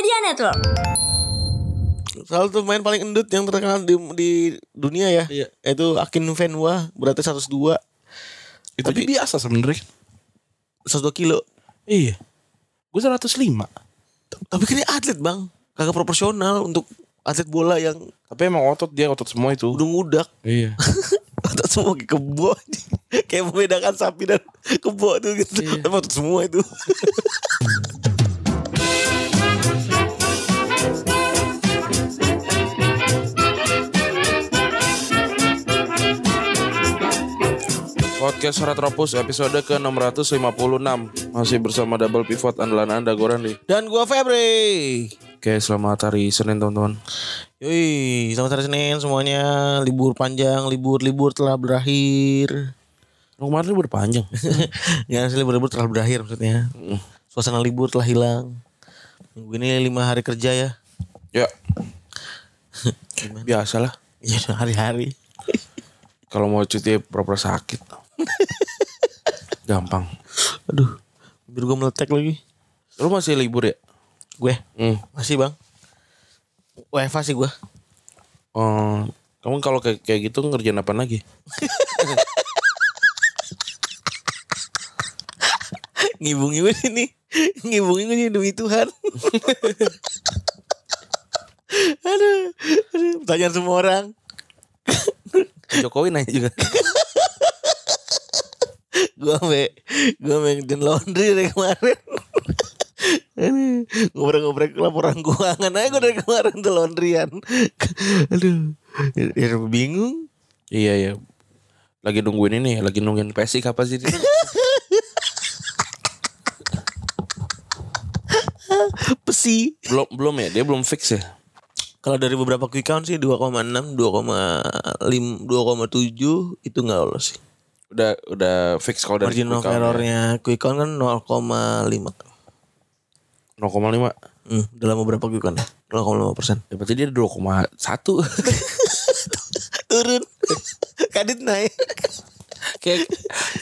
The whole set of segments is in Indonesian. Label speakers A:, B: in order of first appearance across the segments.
A: Media Network.
B: Salah satu pemain paling endut yang terkenal di, di dunia ya.
C: Iya.
B: Itu Akin Venwa beratnya 102
C: Itu tapi biasa sebenarnya.
B: 102 kilo.
C: Iya. Gue 105.
B: Tapi kan dia atlet bang, kagak proporsional untuk atlet bola yang
C: Tapi emang otot dia otot semua itu.
B: udah ngudak.
C: Iya.
B: Otot semua kayak kebo Kayak membedakan sapi dan kebo tuh gitu.
C: Iya.
B: Tapi otot semua itu.
C: Podcast Retropus episode ke-656 Masih bersama double pivot andalan anda Gorandi
B: Dan gua Febri.
C: Oke selamat hari Senin teman-teman
B: Yoi, selamat hari Senin semuanya. Libur panjang, libur-libur telah berakhir.
C: Kemarin libur panjang
B: ya, sih libur-libur telah berakhir maksudnya. Suasana libur telah hilang. Minggu ini lima hari kerja ya.
C: Ya Biasalah
B: Ya hari-hari.
C: Kalau mau cuti proper sakit Gampang
B: Aduh, bibir gue meletek lagi.
C: Lu masih libur ya?
B: Gue
C: Hmm.
B: masih bang. WFA sih gue.
C: Oh, kamu kalau kayak, kayak gitu ngerjain apa lagi?
B: Ngibung-ngibung ini. Ngibung-ngibung ini demi Tuhan. aduh, aduh, pertanyaan semua orang.
C: Jokowi nanya juga
B: Gue ame, gue ame ngerjain laundry dari kemarin. Aduh, ngobrol-ngobrol laporan keuangan aja gue dari kemarin tuh laundryan. Aduh, ya, bingung.
C: Iya ya Lagi nungguin ini Lagi nungguin PSI kapan sih?
B: Pesi.
C: belum belum ya dia belum fix ya
B: Kalau dari beberapa quick count sih 2,6, 2,5, 2,7 itu nggak lolos sih.
C: Udah udah fix kalau dari
B: Margin of
C: ya.
B: errornya quick count kan 0,5.
C: 0,5
B: Hmm, dalam beberapa quick count 0,5 persen.
C: ya berarti dia 2,1
B: Turun. Kadit naik.
C: kayak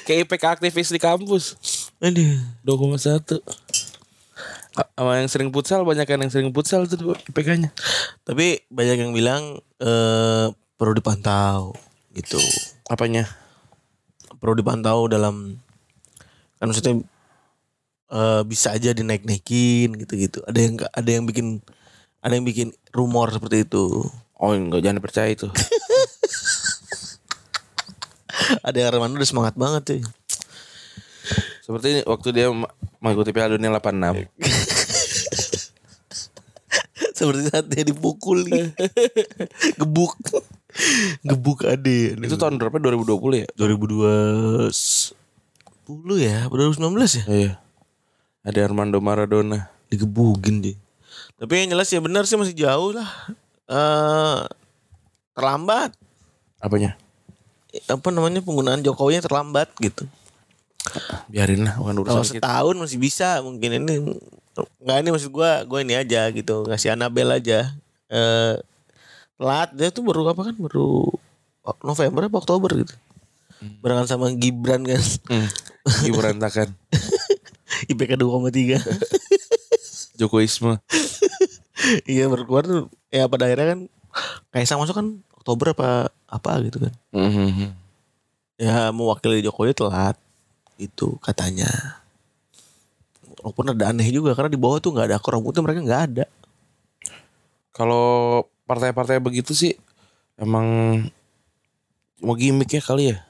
C: kayak IPK aktivis di kampus
B: Aduh.
C: 2,1 A- sama yang sering futsal banyak kan yang sering futsal tuh IPK-nya
B: Tapi banyak yang bilang eh perlu dipantau gitu.
C: apanya
B: Perlu dipantau dalam kan maksudnya eh bisa aja dinaik-naikin gitu-gitu. Ada yang ada yang bikin ada yang bikin rumor seperti itu.
C: oh enggak jangan percaya itu
B: Ada yang Armando udah semangat banget tuh.
C: seperti waktu dia mengikuti Piala Dunia 86
B: Seperti saat dia dipukul nih. Gebuk. Gebuk ade.
C: itu tahun berapa 2020 ya
B: 2020 ya, 2019 ya.
C: iya ada Armando Maradona
B: Digebukin dia. Tapi yang jelas ya benar sih masih jauh lah. eh terlambat.
C: apanya
B: Apa namanya penggunaan Jokowi terlambat gitu.
C: biarin lah bukan
B: Kalau
C: urusan kita
B: setahun masih bisa mungkin ini nggak ini maksud gua gua ini aja gitu ngasih Anabel aja eh telat dia tuh baru apa kan baru November apa Oktober gitu. Barengan sama Gibran kan.
C: Hmm. Ibu berantakan
B: IPK 2,3
C: Jokowisme
B: iya baru keluar tuh ya pada akhirnya kan Kaisang masuk kan Oktober apa apa gitu kan.
C: Mhm.
B: ya mewakili Jokowi telat itu katanya. Walaupun ada aneh juga karena di bawah tuh nggak ada akor rambutnya mereka nggak ada.
C: Kalau partai-partai begitu sih emang mau gimmick ya kali ya.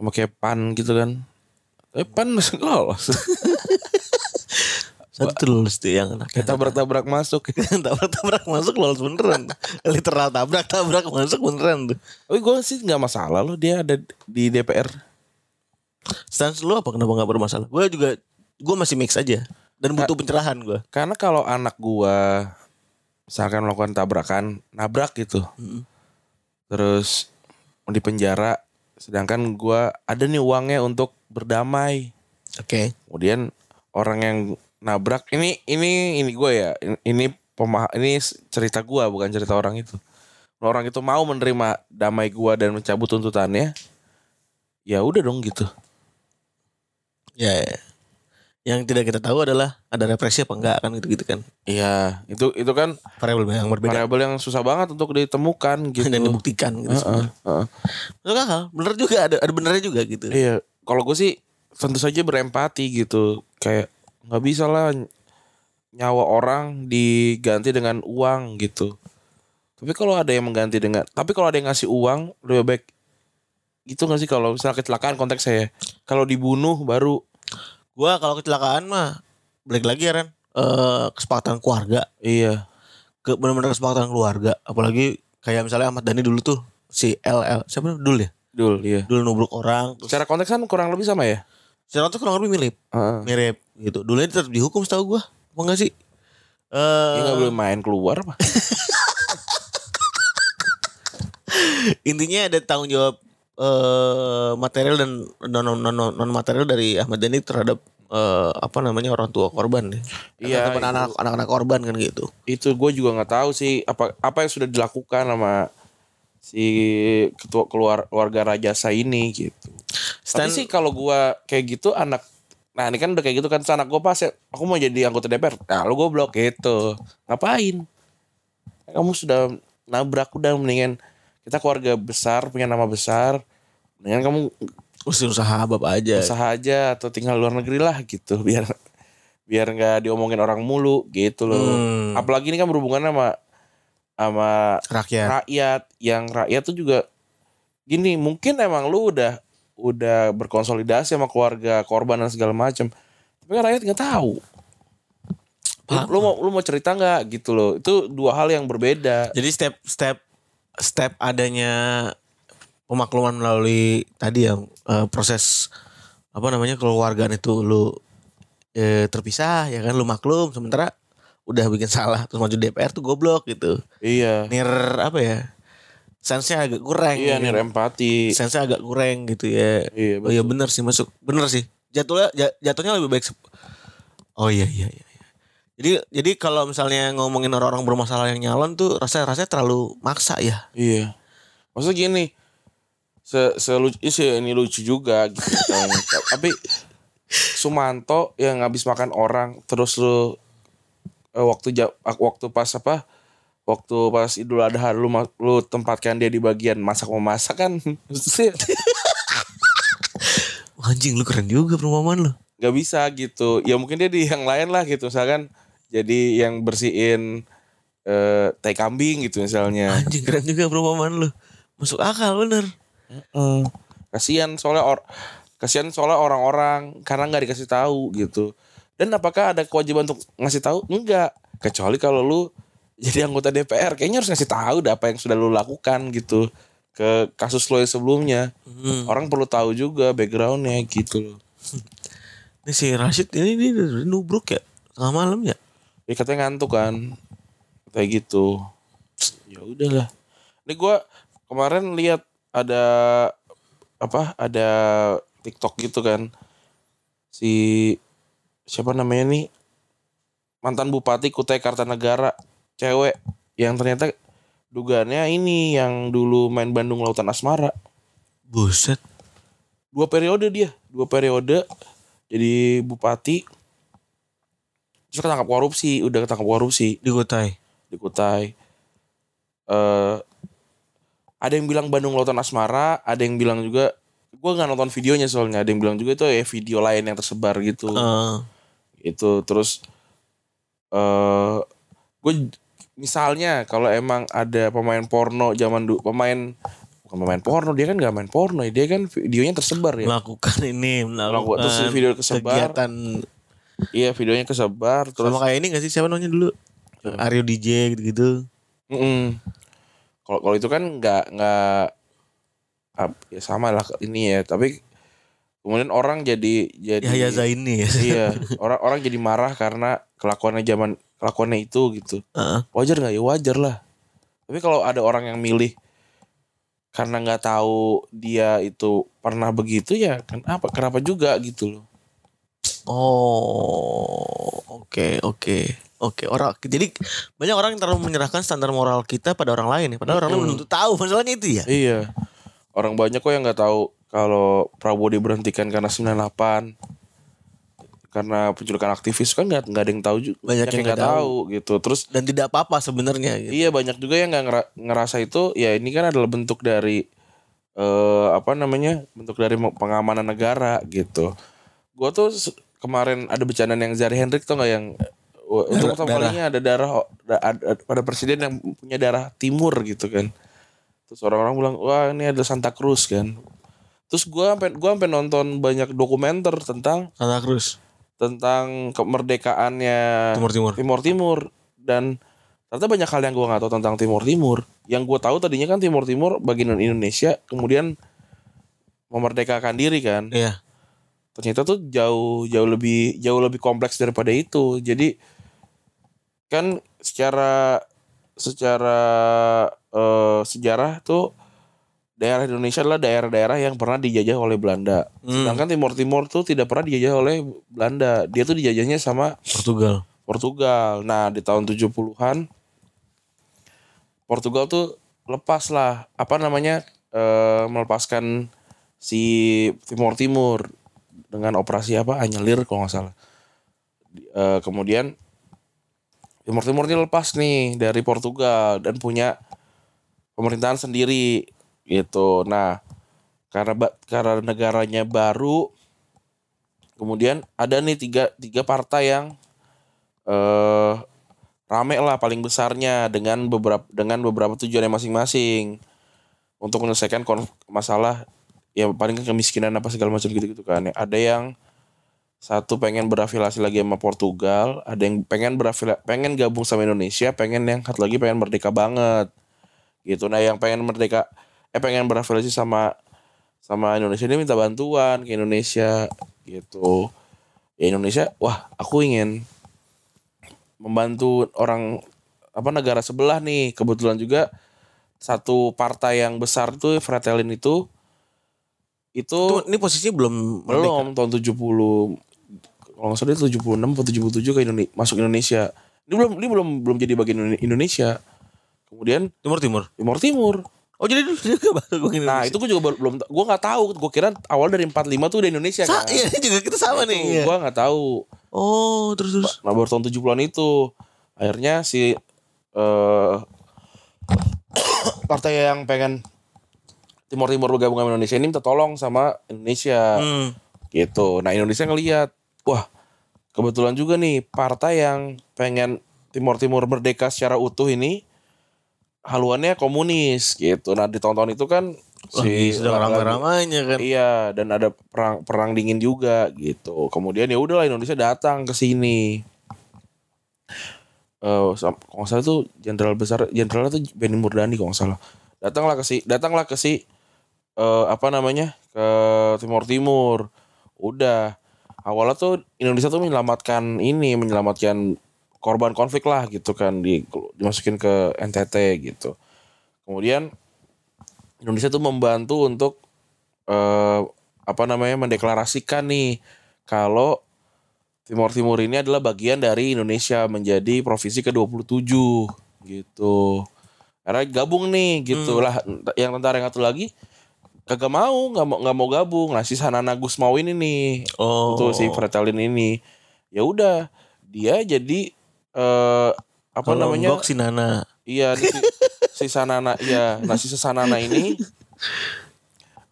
C: Sama kayak pan gitu kan. Tapi pan masih lolos.
B: satu lulus tuh yang anak
C: Kayak tabrak-tabrak masuk.
B: tabrak-tabrak masuk lolos beneran literal tabrak-tabrak masuk beneran tuh
C: Tapi gue sih nggak masalah loh dia ada di DPR.
B: stance lu apa kenapa nggak bermasalah gue juga gue masih mix aja dan butuh pencerahan gue
C: Karena kalau anak gua misalkan melakukan tabrakan, nabrak gitu. Terus di penjara sedangkan gua ada nih uangnya untuk berdamai.
B: oke
C: kemudian orang yang nabrak ini ini ini gue ya ini ini pemah ini cerita gue bukan cerita orang itu orang itu mau menerima damai gue dan mencabut tuntutannya ya udah dong gitu
B: ya, ya. Yang tidak kita tahu adalah ada represi apa enggak kan gitu-gitu kan.
C: Iya, itu itu kan
B: Variabel yang berbeda
C: variabel yang susah banget untuk ditemukan gitu.
B: dan dibuktikan gitu.
C: Heeh.
B: Masuk akal. Bener juga ada ada benernya juga gitu.
C: Iya, kalau gue sih tentu saja berempati gitu. Kayak nggak bisa lah nyawa orang diganti dengan uang gitu. Tapi kalau ada yang mengganti dengan, tapi kalau ada yang ngasih uang lebih baik gitu nggak sih kalau misalnya kecelakaan konteks saya. Kalau dibunuh baru
B: Gua kalau kecelakaan mah balik lagi ya Ren. Eh, kesepakatan keluarga
C: iya
B: ke benar-benar kesepakatan keluarga apalagi kayak misalnya Ahmad Dhani dulu tuh si LL siapa namanya? Dul ya
C: dul iya.
B: dulu nubruk orang terus
C: Secara konteks kan kurang lebih sama ya.
B: secara tuh kurang lebih mirip
C: Heeh.
B: mirip gitu dulu ini tetap dihukum setahu gua apa enggak sih eh
C: Ini nggak boleh main keluar apa?
B: intinya ada tanggung jawab eh material dan non non non, non material dari Ahmad Dhani terhadap eh, apa namanya orang tua korban nih
C: Iya,
B: teman anak anak-anak korban kan gitu.
C: Itu gue juga nggak tahu sih apa apa yang sudah dilakukan sama si ketua keluar keluarga Rajasa ini gitu. Tapi
B: Stan-
C: sih kalau gua kayak gitu anak Nah ini kan udah kayak gitu kan anak gue pas ya Aku mau jadi anggota DPR Nah lu goblok gitu. Ngapain? Kamu sudah nabrak Udah mendingan Kita keluarga besar Punya nama besar Mendingan kamu
B: mesti usaha bab aja.
C: usaha aja Atau tinggal luar negeri lah gitu Biar biar nggak diomongin orang mulu gitu loh.
B: Hmm.
C: apalagi ini kan berhubungan sama sama
B: rakyat.
C: rakyat. Yang rakyat tuh juga gini mungkin emang lu udah udah berkonsolidasi sama keluarga korban dan segala macam tapi kan rakyat nggak tahu. Lu, lu mau lu mau cerita nggak gitu loh. Itu dua hal yang berbeda.
B: Jadi step step step adanya pemakluman melalui tadi yang eh, proses apa namanya keluargaan itu lu eh, terpisah ya kan lu maklum sementara udah bikin salah terus maju DPR tuh goblok gitu.
C: iya
B: Nir apa ya? Sense-nya agak kurang.
C: iya
B: ya
C: nih
B: kan?
C: empati
B: Sense-nya agak kurang gitu ya.
C: iya
B: Oh iya bener sih masuk. Bener sih. Jatuhnya ja- jatuhnya lebih baik. Oh iya iya iya. Jadi jadi kalau misalnya ngomongin orang-orang bermasalah yang nyalon tuh rasa rasanya terlalu maksa ya.
C: Iya. Maksudnya gini, se selucu sih ini lucu juga gitu. Tapi Sumanto yang habis makan orang terus lu eh, waktu waktu pas apa? Waktu pas Idul Adha lu lu tempatkan dia di bagian masak memasak kan
B: Anjing lu keren juga perumpamaan lu.
C: nggak bisa gitu. Ya mungkin dia di yang lain lah gitu misalkan jadi yang bersihin eh tai kambing gitu misalnya.
B: Anjing keren juga perumpamaan lu. Masuk akal bener.
C: Heeh. Kasihan soalnya or kasihan soalnya orang-orang karena nggak dikasih tahu gitu. Dan apakah ada kewajiban untuk ngasih tahu? Enggak. Kecuali kalau lu jadi anggota DPR, kayaknya harus ngasih tahu dah apa yang sudah lu lakukan gitu ke kasus lo yang sebelumnya.
B: Hmm.
C: Orang perlu tahu juga backgroundnya gitu loh.
B: Ini si Rashid ini dia, dia nubruk ya tengah malam ya.
C: Ya katanya ngantuk kan. Kayak gitu. Ya udahlah. Ini gua kemarin lihat ada apa? Ada TikTok gitu kan. Si siapa namanya nih? Mantan Bupati Kutai Kartanegara, cewek yang ternyata dugaannya ini yang dulu main Bandung Lautan Asmara.
B: Buset.
C: Dua periode dia, dua periode jadi bupati. Terus ketangkap korupsi, udah ketangkap korupsi
B: Di Kutai.
C: di Kutai. eh ada yang bilang Bandung Lautan Asmara, ada yang bilang juga gue nggak nonton videonya soalnya, ada yang bilang juga itu ya video lain yang tersebar gitu.
B: Eh,
C: Itu terus eh gue misalnya kalau emang ada pemain porno zaman dulu pemain bukan pemain porno dia kan nggak main porno dia kan videonya tersebar ya
B: melakukan ini
C: Melakukan-
B: melakukan
C: terus video kesebar.
B: kegiatan
C: iya videonya kesebar terus
B: sama kayak ini gak sih? Siapa namanya dulu? Aryo DJ gitu-gitu.
C: Mm-mm. Kalau kalau itu kan nggak nggak ya sama lah ini ya tapi kemudian orang jadi jadi
B: Yahya Zaini ya.
C: Iya orang orang jadi marah karena kelakuannya zaman kelakuannya itu gitu.
B: Heeh.
C: wajar nggak? Ya wajar lah. Tapi kalau ada orang yang milih karena nggak tahu dia itu pernah begitu ya kenapa kenapa juga gitu loh
B: oh oke oke oke. Orang jadi banyak orang yang terlalu menyerahkan standar moral kita pada orang lain ya padahal orang lain belum tentu tahu masalahnya itu ya.
C: Iya. Orang banyak kok yang nggak tahu kalau Prabowo diberhentikan karena 98 karena penculikan aktivis kan nggak nggak ada yang tahu juga
B: Banyak yang
C: nggak
B: nggak
C: tahu. gitu. Terus
B: Dan tidak apa-apa sebenarnya gitu.
C: Iya banyak juga yang nggak ngera- ngerasa itu ya ini kan adalah bentuk dari eh apa namanya bentuk dari pengamanan negara gitu. Gua tuh kemarin ada bercandaan yang Zari Hendrik tuh nggak yang eh, untuk pertama kalinya ada darah ada, ada, ada presiden yang punya darah timur gitu kan. Terus orang-orang bilang wah ini ada Santa Cruz kan. Terus gua sampai gua sampai nonton banyak dokumenter tentang
B: Santa Cruz,
C: tentang kemerdekaannya
B: Timur Timur.
C: Timur Timur dan ternyata banyak hal yang gue nggak tahu tentang Timur Timur. Yang gue tahu tadinya kan Timur Timur bagian Indonesia kemudian memerdekakan diri kan.
B: Iya.
C: Ternyata tuh jauh jauh lebih jauh lebih kompleks daripada itu. Jadi kan secara secara eh, sejarah tuh daerah Indonesia adalah daerah-daerah yang pernah dijajah oleh Belanda.
B: Hmm.
C: Sedangkan Timur Timur tuh tidak pernah dijajah oleh Belanda. Dia tuh dijajahnya sama
B: Portugal.
C: Portugal. Nah, di tahun 70-an Portugal tuh lepas lah apa namanya eh, melepaskan si Timur Timur dengan operasi apa Anyelir kalau nggak salah. Eh, kemudian Timur Timur ini lepas nih dari Portugal dan punya pemerintahan sendiri gitu. Nah, karena karena negaranya baru kemudian ada nih tiga tiga partai yang eh rame lah paling besarnya dengan beberapa dengan beberapa tujuannya masing-masing untuk menyelesaikan masalah ya paling kan kemiskinan apa segala macam gitu-gitu kan. Ada yang satu pengen berafiliasi lagi sama Portugal, ada yang pengen berafiliasi pengen gabung sama Indonesia, pengen yang satu lagi pengen merdeka banget. Gitu. Nah, yang pengen merdeka eh pengen berafiliasi sama sama Indonesia ini minta bantuan ke Indonesia gitu. Ya Indonesia, wah, aku ingin membantu orang apa negara sebelah nih kebetulan juga satu partai yang besar tuh Fretelin itu itu
B: Itu ini posisinya belum merdeka.
C: belum tahun 70 kalau nggak salah dia 76 atau 77 ke Indonesia masuk Indonesia ini belum ini belum belum jadi bagian Indone- Indonesia kemudian
B: Timur Timur.
C: Timur Timur
B: Oh jadi dulu juga baru gue
C: nah itu gue juga belum gue nggak tahu gue kira awal dari 45 tuh udah Indonesia
B: Sa
C: kan
B: iya juga kita sama nih. Iya.
C: gue nggak tahu
B: Oh terus terus.
C: Nah baru tahun 70-an itu akhirnya si eh partai yang pengen Timur Timur bergabung sama Indonesia ini minta tolong sama Indonesia
B: Hmm.
C: gitu. Nah Indonesia ngelihat, wah kebetulan juga nih partai yang pengen Timur Timur merdeka secara utuh ini haluannya komunis gitu. Nah di tahun-tahun itu kan
B: Wah, sedang
C: lagi-
B: ramai-ramainya kan.
C: Iya, dan ada perang perang dingin juga gitu. Kemudian ya udahlah Indonesia datang ke sini. Eh, sam- kalau nggak salah tuh jenderal besar, jenderal itu Benny Murdani kalau nggak salah. Datanglah ke si, datanglah ke si eh, apa namanya ke Timur Timur. Udah awalnya tuh Indonesia tuh menyelamatkan ini, menyelamatkan korban konflik lah gitu kan di dimasukin ke NTT gitu. Kemudian Indonesia tuh membantu untuk eh, apa namanya mendeklarasikan nih kalau Timur Timur ini adalah bagian dari Indonesia menjadi provinsi ke-27 gitu. Karena gabung nih gitu lah yang tentara yang satu lagi kagak mau nggak mau nggak mau gabung nah si Sanana Gusmau ini nih
B: Oh.
C: itu si Fretelin ini ya udah dia jadi eh apa
B: Kalau
C: namanya
B: si Nana.
C: Iya, si, si Sanana, iya. Nah, si Sanana ini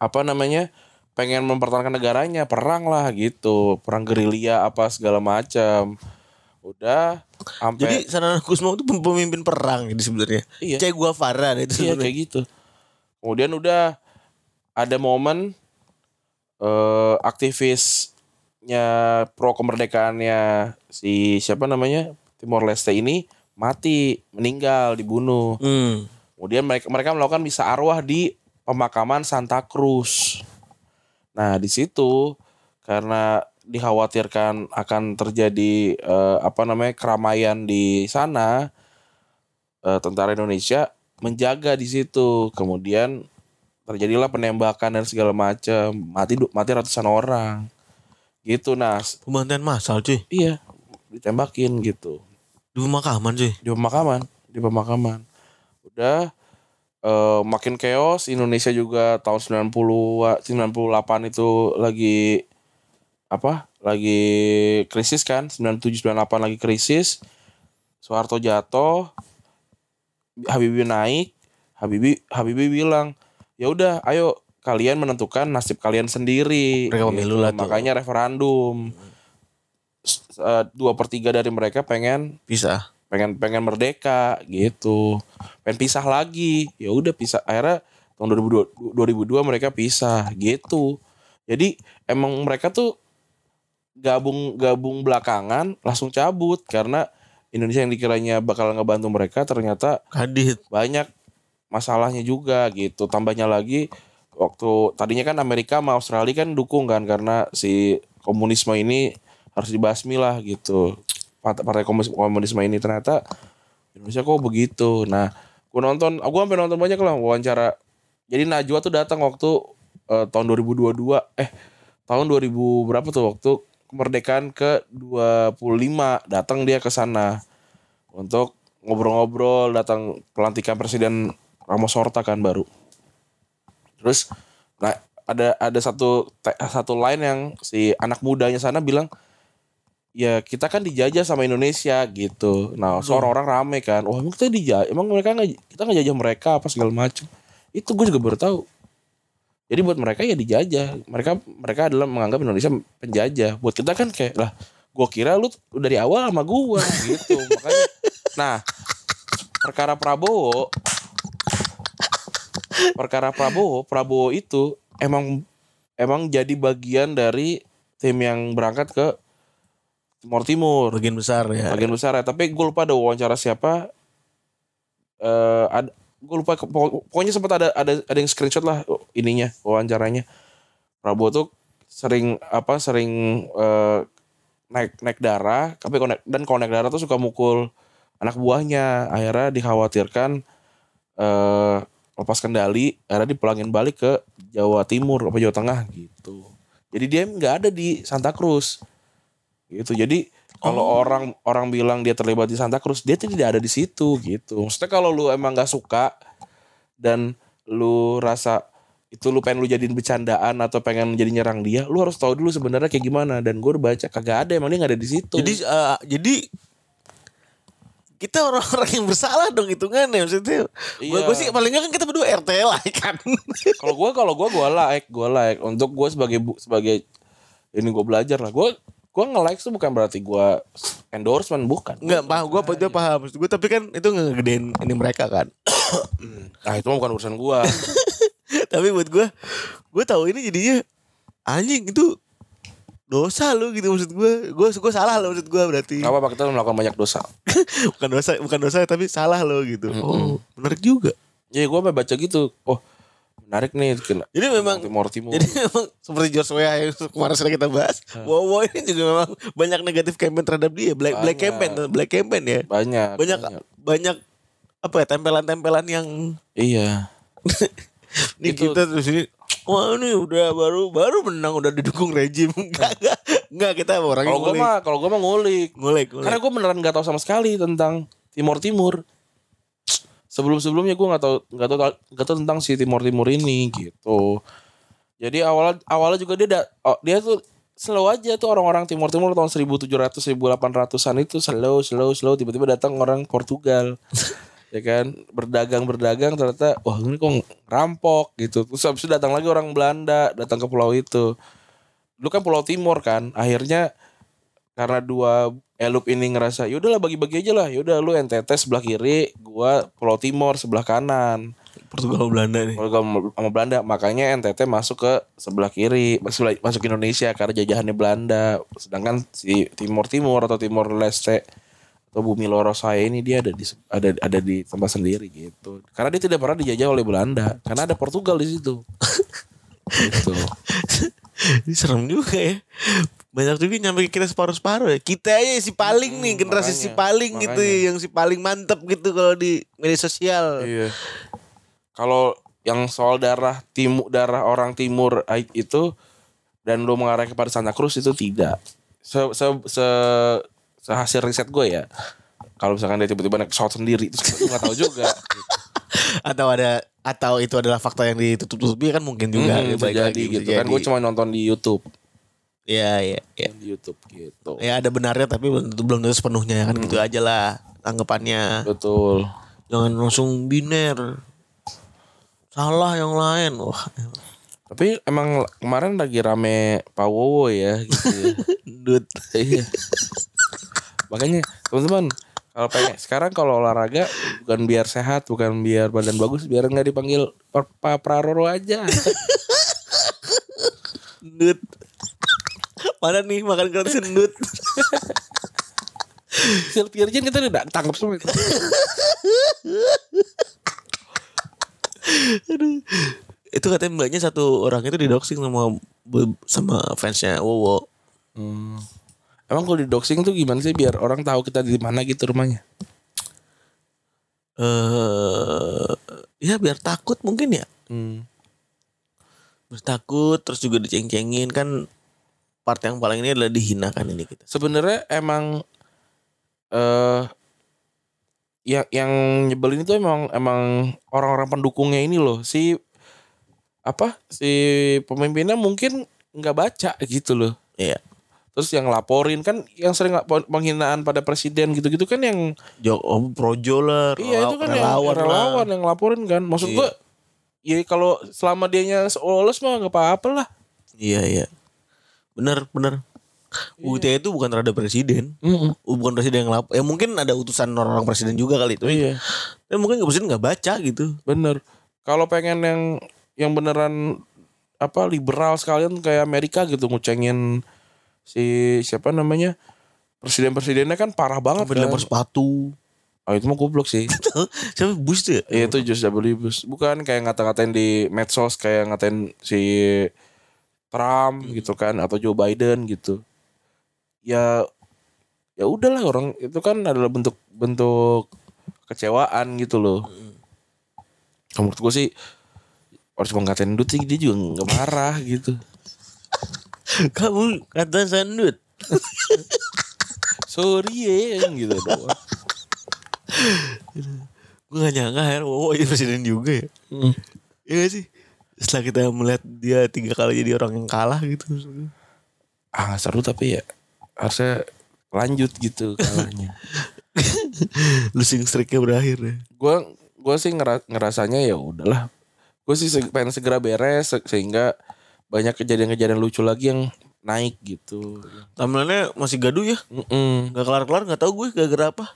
C: apa namanya? pengen mempertahankan negaranya, perang lah gitu, perang gerilya apa segala macam. Udah
B: Jadi
C: sampai
B: Sanana Gusmao itu pemimpin perang gitu sebenarnya.
C: Iya.
B: Che Guevara itu
C: iya kayak gitu. Kemudian udah ada momen eh aktivisnya pro kemerdekaannya si siapa namanya? Timor Leste ini mati, meninggal, dibunuh.
B: Hmm.
C: Kemudian mereka mereka melakukan misa arwah di pemakaman Santa Cruz. Nah, di situ karena dikhawatirkan akan terjadi eh, apa namanya keramaian di sana, eh, tentara Indonesia menjaga di situ. Kemudian terjadilah penembakan dan segala macam, mati mati ratusan orang. Gitu, nah, s-
B: Pembantaian massal cuy.
C: iya. Ditembakin gitu.
B: Di pemakaman cuy.
C: di pemakaman di pemakaman. Udah eh, makin chaos. Indonesia juga tahun 90 98 itu lagi apa lagi krisis kan? 97 98 lagi krisis. Soeharto jatuh. Habibie naik. Habibie Habibie bilang ya udah ayo kalian menentukan nasib kalian sendiri
B: Mereka pemilu lah tuh.
C: makanya referendum eh, dua per tiga dari mereka pengen
B: Bisa.
C: pengen pengen merdeka gitu pengen pisah lagi ya udah pisah akhirnya tahun 2002 2002 mereka pisah gitu jadi emang mereka tuh gabung gabung belakangan langsung cabut karena Indonesia yang dikiranya bakal ngebantu mereka ternyata
B: Kadit.
C: banyak masalahnya juga gitu. Tambahnya lagi waktu tadinya kan Amerika sama Australia kan dukung kan karena si komunisme ini harus dibasmi lah gitu. Part- partai komunis komunisme ini ternyata Indonesia kok begitu. Nah gue nonton aku sampai nonton banyak lah wawancara. Jadi Najwa tuh datang waktu eh, tahun 2022 eh tahun 2000 berapa tuh waktu kemerdekaan ke 25 datang dia ke sana untuk ngobrol-ngobrol datang pelantikan presiden Ramos Horta kan baru. Terus nah ada ada satu satu line yang si anak mudanya sana bilang ya kita kan dijajah sama Indonesia gitu. Nah seorang orang rame kan. Wah emang kita dijajah? Emang mereka nggak kita nggak jajah mereka apa segala macam itu gue juga baru tahu. Jadi buat mereka ya dijajah. Mereka mereka adalah menganggap Indonesia penjajah. Buat kita kan kayak lah gue kira lu dari awal sama gua gitu. Makanya nah perkara Prabowo perkara Prabowo Prabowo itu emang emang jadi bagian dari tim yang berangkat ke Timur Timur.
B: Bagian besar ya.
C: bagian besar ya. Tapi gue lupa ada wawancara siapa. Eh ada gue lupa pokoknya sempat ada ada ada yang screenshot lah ininya wawancaranya. Prabowo tuh sering apa sering eh, naik naik darah tapi naik- dan kalau naik darah tuh suka mukul anak buahnya. Akhirnya dikhawatirkan eh lepas kendali akhirnya dipulangin balik ke Jawa Timur apa Jawa Tengah gitu. Jadi dia nggak ada di Santa Cruz. Gitu. Jadi kalau orang orang bilang dia terlibat di Santa Cruz dia tidak ada di situ gitu. Maksudnya kalau lu emang nggak suka dan lu rasa itu lu pengen lu jadiin bercandaan atau pengen jadi nyerang dia lu harus tahu dulu sebenarnya kayak gimana. Dan gue udah baca kagak ada emang dia nggak ada di situ.
B: Jadi eh, jadi kita orang-orang yang bersalah dong hitungannya maksudnya. Gue
C: Iya.
B: sih paling nggak kan kita berdua RT lah kan.
C: kalau gue kalau gue gue like gue like untuk gue sebagai bu- sebagai ini gue belajar lah gue gue nge like tuh bukan berarti gue endorsement bukan
B: Enggak paham gue apa dia paham maksud gue tapi kan itu ngegedein ini mereka kan.
C: nah itu mah bukan urusan gue
B: tapi buat gue gue tahu ini jadinya anjing itu dosa lu gitu maksud gue gue gue salah lo maksud gue berarti.
C: Apa-apa kita melakukan banyak dosa.
B: Bukan dosa bukan dosa tapi salah lo gitu. Oh menarik juga.
C: Jadi gue baca gitu. Oh menarik nih kena
B: jadi memang
C: Timur Timur
B: jadi memang seperti Joshua yang kemarin sudah kita bahas wow wow ini juga memang banyak negatif campaign terhadap dia. Black black
C: Banyak.
B: campaign black campaign ya.
C: Banyak
B: banyak. banyak apa ya tempelan-tempelan yang
C: iya
B: Nih
C: Itu-
B: kita terus ini Wah ini udah baru baru menang udah didukung rejim. Enggak enggak enggak kita orang
C: kalau gue mah kalau gue mah ngulik.
B: Ngulik ngulik.
C: karena gue beneran nggak tahu sama sekali tentang Timur Timur. Sebelum sebelumnya gue nggak tahu nggak tahu nggak tahu tentang si Timur Timur ini gitu. Jadi awalnya awalnya juga dia da, oh, dia tuh slow aja tuh orang-orang Timur Timur tahun 1700 1800-an itu slow slow slow tiba-tiba datang orang Portugal ya kan? Berdagang berdagang ternyata wah ini kok rampok gitu. Terus habis itu datang lagi orang Belanda datang ke pulau itu. Dulu kan pulau Timur kan? Akhirnya karena dua elup ini ngerasa yaudahlah bagi-bagi aja lah. Yaudah lu NTT sebelah kiri gua Pulau Timur sebelah kanan.
B: Portugal Belanda nih.
C: gua sama Belanda. Makanya NTT masuk ke sebelah kiri masuk masuk Indonesia karena jajahannya Belanda. Sedangkan si Timur Timur atau Timur Leste atau Bumi Loro saya ini dia ada di ada ada di tempat sendiri gitu karena dia tidak pernah dijajah oleh Belanda karena ada Portugal di situ gitu
B: Ini serem juga ya. Banyak juga nyampe kita separuh-separuh ya. Kita aja si paling nih, generasi si
C: makanya,
B: paling gitu
C: makanya.
B: yang si paling mantep gitu kalau di media sosial.
C: Iya. Kalau yang soal darah timur darah orang timur itu dan lu mengarah kepada Santa Cruz itu tidak. Se se se, sehasil riset gue ya. Kalau misalkan dia tiba-tiba naik pesawat sendiri terus gue nggak tahu juga.
B: Atau ada atau itu adalah fakta yang ditutup-tutupi kan mungkin juga.
C: Hmm,
B: ya,
C: bisa jadi
B: lagi, bisa
C: gitu kan.
B: jadi.
C: Gue cuma nonton di YouTube.
B: Iya iya iya.
C: di YouTube gitu.
B: Ya ada benarnya tapi belum belum tentu sepenuhnya kan gitu aja lah anggapannya.
C: Betul.
B: Jangan langsung biner. Salah yang lain. Wah,
C: Tapi emang kemarin lagi rame Pak Wowo ya gitu. ya.
B: dut.
C: Iya. Makanya teman-teman kalau pengen sekarang kalau olahraga bukan biar sehat, bukan biar badan bagus, biar nggak dipanggil Pak Praroro aja.
B: Dut. Mana nih makan gratis dut.
C: Silvi Arjen kita udah tangkap semua. itu.
B: itu katanya mbaknya satu orang itu didoxing sama sama fansnya Wowo.
C: Hmm. Emang kalau di doxing tuh gimana sih biar orang tahu kita di mana gitu rumahnya?
B: Eh ya biar takut mungkin ya.
C: Hmm.
B: Biar takut terus juga diceng-cengin kan part yang paling ini adalah dihinakan ini kita.
C: Sebenarnya emang eh yang yang nyebelin itu emang emang orang-orang pendukungnya ini loh si apa si pemimpinnya mungkin nggak baca gitu loh.
B: Iya.
C: Terus yang laporin kan yang sering penghinaan pada presiden gitu-gitu kan yang
B: Jo oh, projo lah,
C: iya itu kan yang
B: relawan lah.
C: relawan yang laporin kan. Maksud
B: Iya.
C: gua ya kalau selama dianya lolos mah nggak apa-apa lah.
B: Iya iya. Bener bener. UITE itu bukan terhadap presiden.
C: Mm-mm.
B: Bukan presiden yang lapor. Ya mungkin ada utusan orang-orang presiden juga kali itu.
C: Iya.
B: Tapi mungkin presiden nggak baca gitu.
C: Bener. Kalau pengen yang yang beneran apa liberal sekalian kayak Amerika gitu ngucengin si siapa namanya presiden-presidennya kan parah banget
B: Sampai
C: kan.
B: sepatu.
C: Oh itu mah goblok sih.
B: Siapa Bush tuh ya?
C: Iya itu George W. Bush. Bukan kayak ngata-ngatain di medsos kayak ngatain si Trump gitu kan atau Joe Biden gitu. Ya ya udahlah orang itu kan adalah bentuk bentuk kecewaan gitu loh. Kalau menurut gue sih harus mau ngatain Dut sih dia juga nggak marah gitu.
B: Kamu kata sandut.
C: Sorry ya gitu doang.
B: Gue gak nyangka ya Wowo jadi presiden juga ya.
C: Hmm.
B: Iya gak sih? Setelah kita melihat dia tiga kali jadi orang yang kalah gitu.
C: Ah seru tapi ya harusnya lanjut gitu kalahnya.
B: Losing streaknya berakhir ya.
C: gue gue sih ngera- ngerasanya ya udahlah gue sih pengen segera beres se- sehingga banyak kejadian-kejadian lucu lagi yang naik gitu
B: Timelinenya masih gaduh ya.
C: Mm-mm.
B: Gak kelar-kelar gak tahu gue gara-gara apa.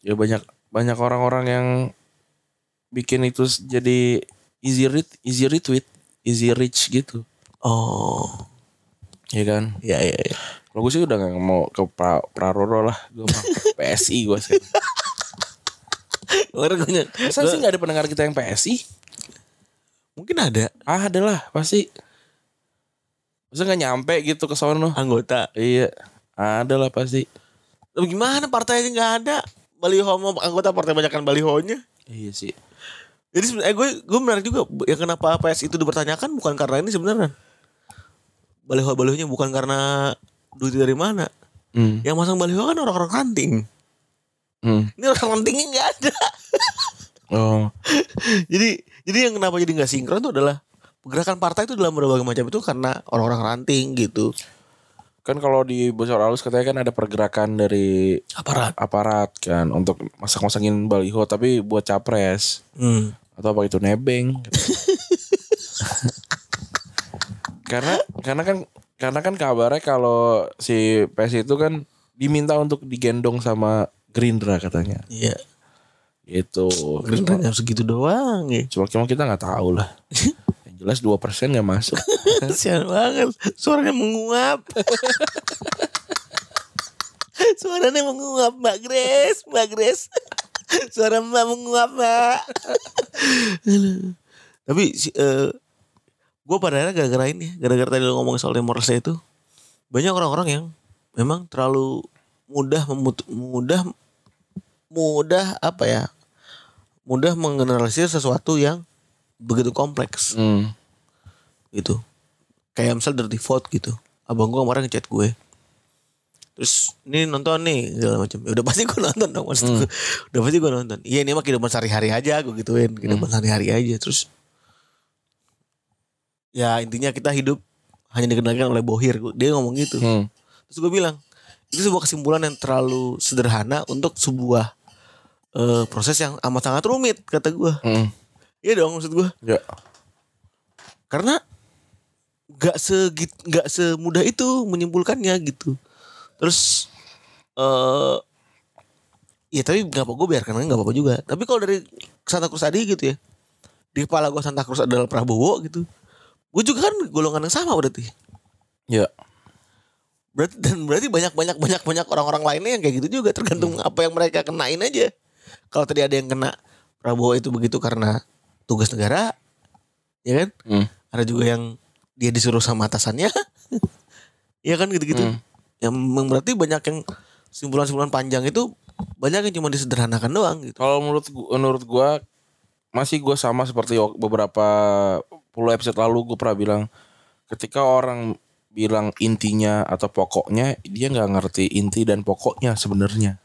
C: ya banyak banyak orang-orang yang bikin itu jadi easy read easy retweet easy reach gitu
B: Oh.
C: ya kan
B: Iya iya iya.
C: kalau gue sih udah gak mau ke pra, Praroro lah gue mah PSI gue sih
B: Kemarin gue
C: masa sih gak ada pendengar kita yang PSI
B: Mungkin ada
C: ah ada lah pasti masa gak nyampe gitu ke sono
B: anggota.
C: iya ada lah pasti
B: Tapi gimana partainya nggak ada? Baliho sama anggota partai banyakkan balihonya.
C: iya sih
B: Jadi sebenarnya gue gue menarik juga ya kenapa PS itu dipertanyakan bukan karena ini sebenarnya. Baliho balihonya bukan karena duit dari mana.
C: Hmm.
B: Yang masang baliho kan orang-orang ranting.
C: Hmm.
B: Ini orang rantingnya nggak ada.
C: Oh.
B: jadi jadi yang kenapa jadi nggak sinkron itu adalah pergerakan partai itu dalam berbagai macam itu karena orang-orang ranting gitu.
C: Kan kalau di bocor halus katanya kan ada pergerakan dari
B: Aparat.
C: aparat kan untuk masak-masakin baliho tapi buat capres
B: Hmm.
C: atau apa itu nebeng. karena karena kan karena kan kabarnya kalau si PS itu kan diminta untuk digendong sama Gerindra katanya.
B: Iya.
C: Gitu.
B: Gerindanya segitu doang ya.
C: Cuma cuma kita nggak tahu lah. Yang jelas 2% nggak masuk.
B: Kasian banget. Suaranya menguap. Suaranya menguap Mbak Grace, Mbak Grace. Suara Mbak menguap Mbak. Tapi si, eh, gue pada akhirnya gara-gara ini, gara-gara tadi lo ngomong soal demoralisasi itu, banyak orang-orang yang memang terlalu mudah mudah mudah apa ya mudah menggeneralisir sesuatu yang begitu kompleks.
C: Hmm.
B: gitu. Kayak misal dirty vote gitu. Abang gue kemarin ngechat gue. Terus ini nonton nih segala macam. Ya udah pasti gue nonton dong maksud gue udah pasti gue nonton. Iya ini mah kehidupan sehari-hari aja gue gituin. Kehidupan sehari-hari aja. Terus ya intinya kita hidup hanya dikendalikan oleh Bohir. Dia ngomong gitu.
C: Hmm.
B: Terus gue bilang itu sebuah kesimpulan yang terlalu sederhana untuk sebuah eh, proses yang amat sangat rumit kata gue.
C: Hmm.
B: Iya dong maksud gue.
C: Ya.
B: Karena nggak segit nggak semudah itu menyimpulkannya gitu. Terus eh ya tapi nggak apa gue biarkan aja nggak apa-apa juga. Tapi kalau dari Santa Cruz tadi gitu ya, di kepala gue Santa Cruz adalah Prabowo gitu. Gue juga kan golongan yang sama berarti.
C: Ya.
B: Berarti dan berarti banyak banyak banyak banyak orang-orang lainnya yang kayak gitu juga tergantung apa yang mereka kenain aja. Kalau tadi ada yang kena Prabowo itu begitu karena tugas negara, ya kan?
C: Hmm.
B: Ada juga yang dia disuruh sama atasannya, ya kan gitu-gitu.
C: Hmm.
B: Yang berarti banyak yang simpulan-simpulan panjang itu banyak yang cuma disederhanakan doang gitu.
C: Kalau menurut gua, menurut gua masih gua sama seperti beberapa puluh episode lalu gue pernah bilang ketika orang bilang intinya atau pokoknya dia nggak ngerti inti dan pokoknya sebenarnya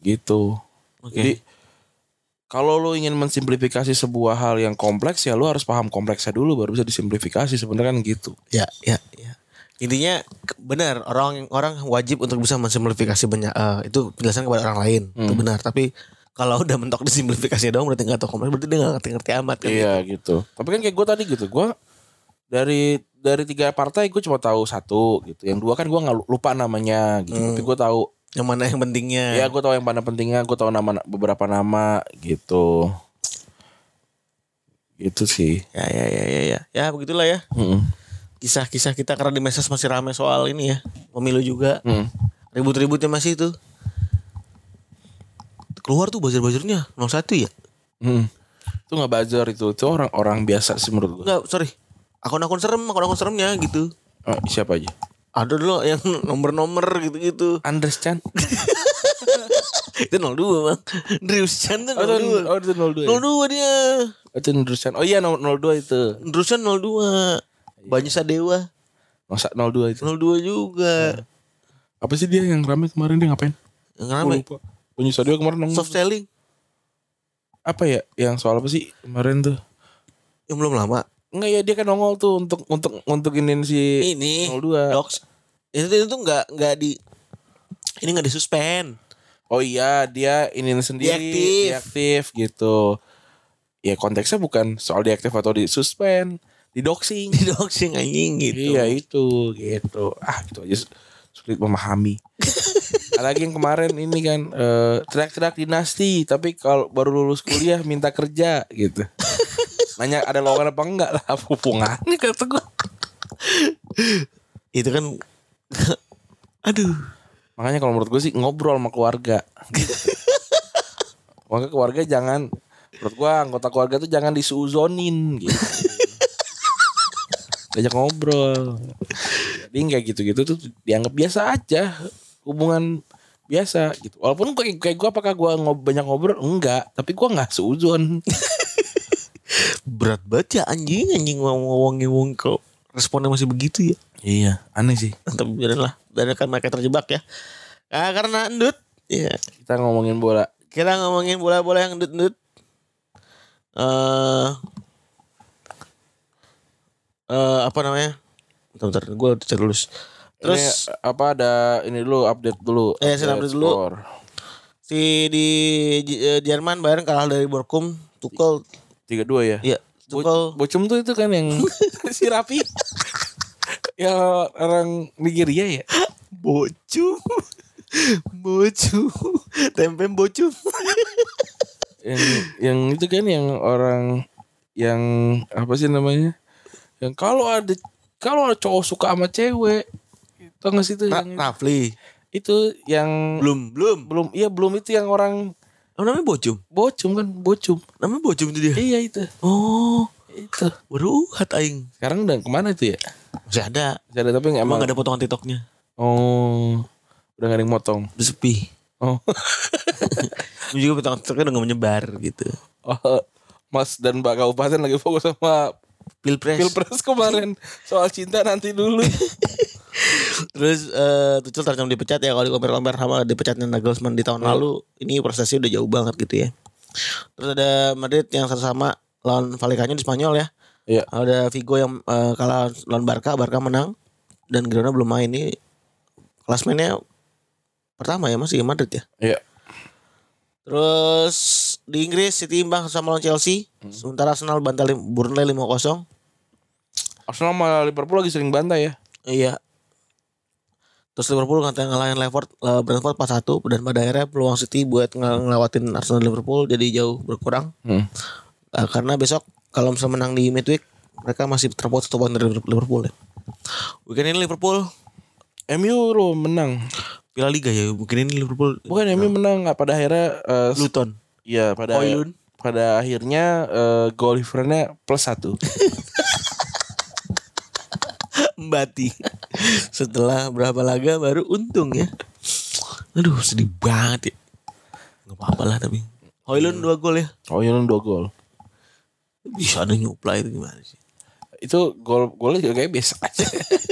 C: gitu
B: Oke.
C: jadi kalau lo ingin mensimplifikasi sebuah hal yang kompleks ya lo harus paham kompleksnya dulu baru bisa disimplifikasi sebenarnya kan gitu
B: Ya, ya, ya. Intinya benar orang orang wajib untuk bisa mensimplifikasi banyak eh, itu penjelasan kepada orang lain itu
C: Hmm.
B: benar. Tapi kalau udah mentok disimplifikasi doang berarti nggak tahu kompleks berarti dia nggak ngerti-ngerti amat kan.
C: Iya gitu. Tapi kan kayak gue tadi gitu, gue dari dari tiga partai gue cuma tahu satu gitu. Yang dua kan gue nggak lupa namanya gitu.
B: Hmm.
C: Tapi gue tahu,
B: Yang mana yang pentingnya?
C: ya gue tahu yang mana pentingnya. Gue tahu nama beberapa nama gitu. Gitu sih.
B: ya, ya, ya, ya, ya. Ya begitulah ya. Kisah-kisah kita karena di medsos masih rame soal ini ya. Pemilu juga.
C: Mm.
B: Ribut-ributnya masih itu. Keluar tuh buzzer-buzzernya 01 ya?
C: Mm. Itu nggak buzzer itu, itu orang-orang biasa sih menurut gue.
B: Enggak, sorry. Akun-akun serem, akun-akun seremnya gitu.
C: Oh, siapa aja?
B: Ada dulu yang nomor-nomor gitu-gitu.
C: Andres Chan.
B: itu 02 bang Drius Chan tuh
C: Oh, itu,
B: 02
C: oh, itu 02 ya?
B: 02 dia
C: Oh, itu Andres Chan. Oh iya 02 itu.
B: Drius Chan 02 Banyak Sadewa
C: Masa 02 itu.
B: 02 juga
C: Apa sih dia yang rame kemarin dia ngapain?
B: Yang rame.
C: Bunyi Sadio kemarin nongol.
B: Soft selling
C: apa ya yang soal apa sih kemarin tuh
B: Yang belum lama
C: Enggak ya dia kan nongol tuh untuk untuk untuk inin si
B: Ini
C: 02.
B: Docs Itu itu tuh gak, nggak di Ini gak disuspend
C: Oh iya dia inin sendiri
B: Diaktif.
C: diaktif gitu. Ya konteksnya bukan soal diaktif atau disuspend, di doxing.
B: Di doxing anjing gitu
C: Iya itu gitu. Ah itu aja sulit memahami. Lagi yang kemarin ini kan eh, teriak-teriak dinasti tapi kalau baru lulus kuliah minta kerja gitu. Nanya ada lowongan apa enggak lah kata gue.
B: Itu kan Aduh
C: Makanya kalau menurut gue sih ngobrol sama keluarga. Makanya keluarga jangan menurut gue anggota keluarga tuh jangan disuzonin gitu. Diajak ngobrol. Jadi kayak gitu-gitu tuh dianggap biasa aja. Hubungan biasa gitu. Walaupun kayak, kayak gue apakah gue ngob banyak ngobrol? Enggak. Tapi gue nggak seuzon.
B: Berat banget ya anjing Anjing ngomong-ngomong kok Responnya masih begitu ya
C: iya aneh sih.
B: Tapi biarin lah Dan kan mereka terjebak ya ah, Karena endut Ya
C: Kita ngomongin bola.
B: Kita ngomongin bola-bola yang endut-endut eh eh apa namanya Bentar, bentar gue cek dulu Terus
C: Ini, apa ada ini dulu update dulu.
B: Eh, saya update dulu. si di eh, Jerman Bayern kalah dari Borkum Tuchel
C: Tiga dua ya.
B: ya
C: Bo- Bocum tuh itu kan yang si Rapi. yang orang Nigeria ya.
B: Bocum. Bocum. Tempe bocum.
C: Yang yang itu kan yang orang yang apa sih namanya? Yang kalau ada kalau ada cowok suka sama cewek, tau gak sih itu
B: Ra-
C: yang
B: Rafli.
C: Itu yang
B: Belum Belum
C: belum iya belum itu yang orang
B: Oh, namanya Bocum
C: bocum kan bocum.
B: Namanya Bocum itu dia
C: Iya itu.
B: Oh
C: Itu.
B: Baru hat aing
C: Sekarang udah ke mana itu ya?
B: Masih ada
C: Masih ada tapi
B: Emang
C: emang
B: gak ada potongan tiktoknya
C: Oh. Udah gak ada yang motong.
B: Sepi
C: Oh.
B: Ini juga potongan tiktoknya udah gak menyebar gitu
C: Oh, Mas dan Mbak Kabupaten lagi fokus sama
B: Pilpres
C: Pilpres kemarin soal cinta nanti dulu.
B: Terus eh Tuchel terancam dipecat ya kalau di compare sama dipecatnya Nagelsmann di tahun
C: Hmm.
B: lalu. Ini prosesnya udah jauh banget gitu ya. Terus ada Madrid yang sama sama lawan Vallecano di Spanyol ya.
C: Iya.
B: Ada Vigo yang eh, kalah lawan Barca, Barca menang dan Girona belum main ini klasmennya pertama ya masih Madrid ya.
C: Iya.
B: Terus di Inggris City imbang sama lawan Chelsea.
C: Hmm.
B: Sementara Arsenal bantal lim- Burnley 5-0.
C: Arsenal sama Liverpool lagi sering bantai ya.
B: Iya. Terus Liverpool katanya ngalahin Brentford, eh, Brentford 4-1 dan pada akhirnya peluang City buat ng- ngelewatin Arsenal Liverpool jadi jauh berkurang.
C: Hmm.
B: Eh, karena besok kalau misalnya menang di midweek mereka masih terpaut satu poin dari Liverpool ya. Weekend ini Liverpool
C: MU lo menang.
B: Piala Liga ya mungkin ini Liverpool
C: Bukan MU menang nggak pada akhirnya eh,
B: Luton
C: Iya pada
B: Hoylund.
C: pada akhirnya goal difference-nya plus satu.
B: Mbati setelah berapa laga baru untung ya aduh sedih banget ya nggak apa-apa lah tapi Hoylund dua gol ya
C: Hoylund dua gol.
B: bisa ada nyuplai itu gimana sih
C: Itu gol golnya juga kayak biasa aja.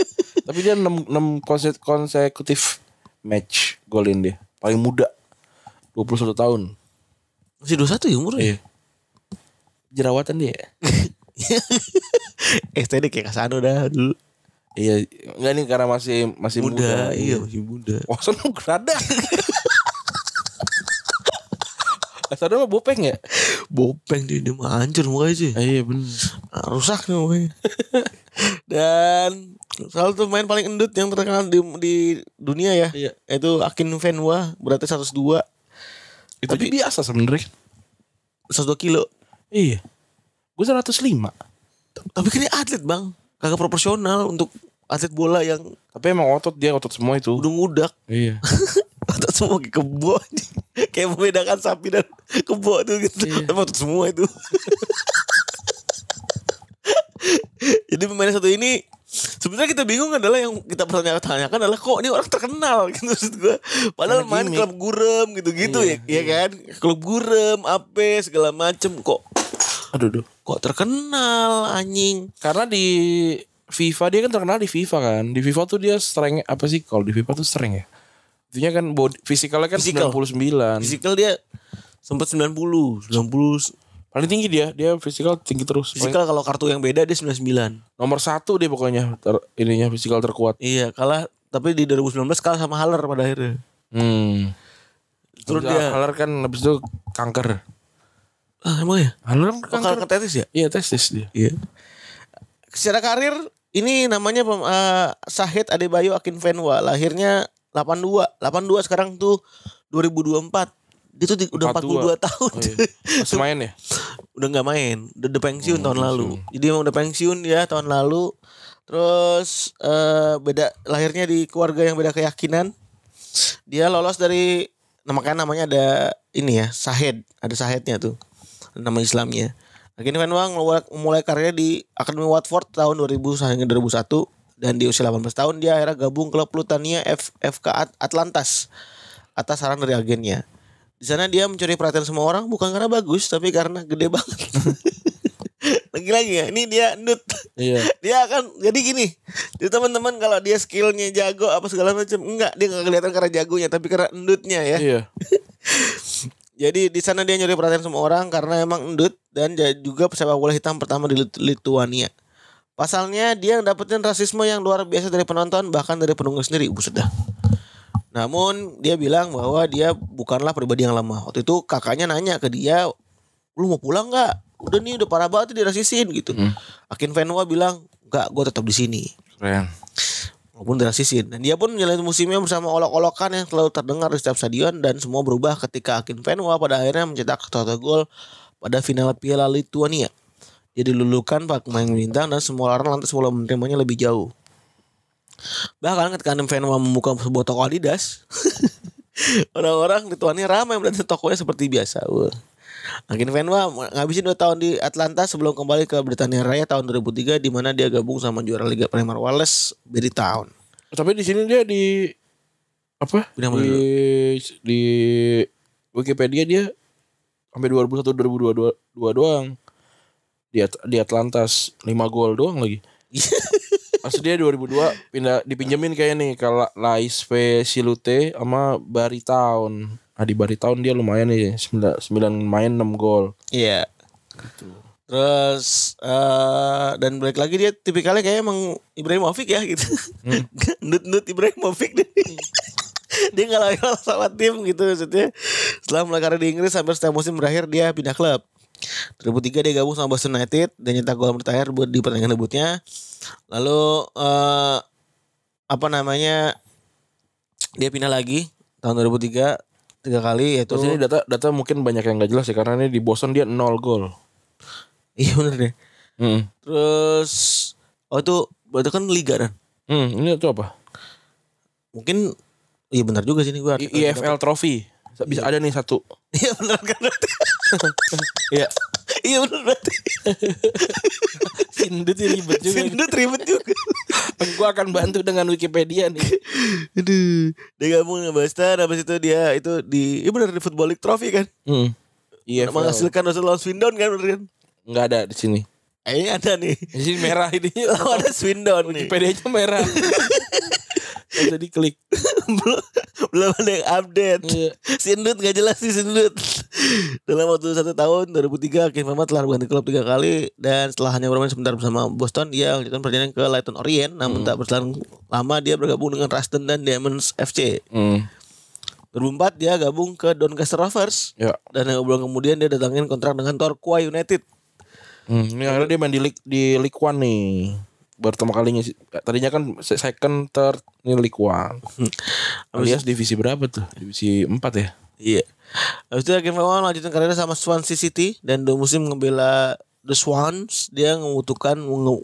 C: Tapi dia 6, 6 konse- konsekutif match golin dia. Paling muda. 21 tahun.
B: masih 21 ya umurnya
C: Iya. Jerawatan dia.
B: STD kayak Kasano dah dulu
C: Iya, enggak nih karena masih masih muda.
B: muda, iya masih muda
C: Wah, sana gerada. Sana mah bopeng ya?
B: bopeng dia dia mah hancur mukanya sih
C: Iya bener.
B: Ah, rusak nih mukanya dan salah satu main paling endut yang terkenal di, di dunia ya
C: Iya.
B: itu Akin Venwa berarti 102
C: Itu Tapi biasa sebenarnya.
B: 102 kilo
C: Iya. Gue 105.
B: tapi kan dia atlet bang kagak proporsional untuk atlet bola yang
C: Tapi emang otot dia otot semua itu.
B: udah ngudak
C: Iya.
B: otot semua kayak kebo kayak membedakan sapi dan kebo tuh gitu
C: Iya.
B: Tapi otot semua itu jadi pemain satu ini sebenarnya kita bingung adalah yang kita pertanyakan adalah kok ini orang terkenal gitu maksud gue padahal
C: Karena
B: main
C: gimmick.
B: klub gurem gitu-gitu
C: Iya,
B: ya, ya kan klub gurem apa segala macem kok
C: Aduh, duh.
B: kok terkenal anjing
C: Karena di FIFA dia kan terkenal di FIFA kan. Di FIFA tuh dia strength apa sih kalau di FIFA tuh strength ya? Intinya kan body, fisikalnya kan
B: Fisikal.
C: 99.
B: fisikal dia sempat 90 90
C: Paling tinggi dia, dia fisikal tinggi terus.
B: Fisikal kalau kartu yang beda dia 99
C: nomor satu dia pokoknya ter- ininya fisikal terkuat.
B: Iya kalah tapi di 2019 kalah sama Haller pada akhirnya.
C: Hmm.
B: Terus dia
C: Haller kan habis itu kanker.
B: Ah emang ya? Oh,
C: kan
B: kalah
C: kanker.
B: ke tetis ya?
C: Iya testis dia.
B: Iya. Secara karir ini namanya pem- eh, Sahid Adebayo Akin Venwa lahirnya 82 82 sekarang tuh 2024 dia tuh di- udah 42 tahun
C: Oh, iya. Masih main ya?
B: udah nggak main udah, udah pensiun
C: Oh,
B: tahun lalu jadi emang udah pensiun ya tahun lalu terus eh, beda lahirnya di keluarga yang beda keyakinan dia lolos dari nah, makanya namanya ada ini ya Sahed ada Sahednya tuh nama Islamnya Akhirnya Van Wang mulai, mulai karirnya di Akademi Watford tahun 2000 hingga 2001 dan di usia 18 tahun dia akhirnya gabung klub Lutania F, FK At- Atlantas atas saran dari agennya. Di sana dia mencuri perhatian semua orang bukan karena bagus tapi karena gede banget. Lagi-lagi ya, ini dia nut.
C: Iya.
B: Dia akan jadi gini. Jadi teman-teman kalau dia skillnya jago apa segala macam enggak dia nggak kelihatan karena jagonya tapi karena endutnya ya.
C: Iya.
B: Jadi di sana dia nyuri perhatian semua orang karena emang endut dan juga pesepak bola hitam pertama di Lit- Lituania. Pasalnya dia dapetin rasisme yang luar biasa dari penonton bahkan dari pendukung sendiri. Buset dah. Namun dia bilang bahwa dia bukanlah pribadi yang lemah. Waktu itu kakaknya nanya ke dia, "Lu mau pulang nggak? Udah nih udah parah banget dirasisin gitu."
C: Hmm.
B: Akin Venwa bilang, "Enggak, gue tetap di sini."
C: Keren.
B: Walaupun dirasisin Dan dia pun menjalani musimnya bersama olok-olokan yang selalu terdengar di setiap stadion Dan semua berubah ketika Akin Venwa pada akhirnya mencetak satu gol pada final Piala Lituania. Dia dilulukan Pak pemain bintang dan semua orang lantas mulai menerimanya lebih jauh. Bahkan ketika Akin Venwa membuka sebuah toko Adidas Orang-orang Lituania ramai melihat tokonya seperti biasa. Wah. Akin Venwa ngabisin 2 tahun di Atlanta sebelum kembali ke Britania Raya tahun 2003 di mana dia gabung sama juara Liga Premier Wales Berry Town.
C: Tapi di sini dia di apa?
B: Mana
C: di di Wikipedia dia sampai 2001 2022 doang. Di At- di Atlantas 5 gol doang lagi. Maksud dia 2002 pindah dipinjemin kayak nih kalau Lais V Silute sama Bari Town. Nah di Bari Town dia lumayan nih 9, 9 main 6 gol.
B: Iya. Terus eh dan balik lagi dia tipikalnya kayak emang Ibrahimovic ya gitu. Nut-nut Ibrahimovic deh. dia nggak loyal sama tim gitu maksudnya. Setelah mulai karir di Inggris sampai setiap musim berakhir dia pindah klub. 2003 dia gabung sama Boston United dan nyetak gol bertayar buat di pertandingan debutnya. Lalu eh apa namanya dia pindah lagi tahun 2003 tiga kali yaitu
C: Terus ini data data mungkin banyak yang nggak jelas ya karena ini di Boston dia 0 gol.
B: iya bener deh.
C: Hmm.
B: Terus oh itu berarti kan liga kan?
C: Hmm, ini tuh apa?
B: Mungkin iya benar juga sih ini gua.
C: IFL Trophy. Bisa ada nih satu.
B: Iya benar kan.
C: Iya.
B: iya benar berarti.
C: Sindut ribet juga.
B: Sindut ribet juga.
C: Gue akan bantu dengan Wikipedia nih.
B: Aduh. Dia gabung dengan Boston habis itu dia itu di iya benar di Football League Trophy kan.
C: Hmm. IFL.
B: Menghasilkan dosen lawan Swindon kan bener kan.
C: Nggak ada di sini.
B: Eh, Ini ada nih.
C: Di sini merah ini.
B: Oh ada Swindon nih.
C: Wikipedia-nya merah. Bisa diklik.
B: belum belum ada yang update.
C: Iya.
B: Sindut gak jelas sih Sindut. Dalam waktu satu tahun 2003 Kim Mamat telah berganti klub tiga kali dan setelah hanya bermain sebentar bersama Boston dia lanjutkan perjalanan ke Leyton Orient namun tak berselang lama dia bergabung dengan Ruston dan Diamonds FC.
C: Hmm.
B: 2004 dia gabung ke Doncaster Rovers
C: Ya.
B: dan yang bulan kemudian dia datangin kontrak dengan Torquay United.
C: Hmm, ini akhirnya dia main di League, di League One nih. Baru pertama kalinya sih. Tadinya kan second, third, ini League One. Alias divisi berapa tuh? Divisi 4 ya?
B: Iya. Habis itu Kim Mamat lanjutin karirnya sama Swansea City dan dua musim membela The Swans dia membutuhkan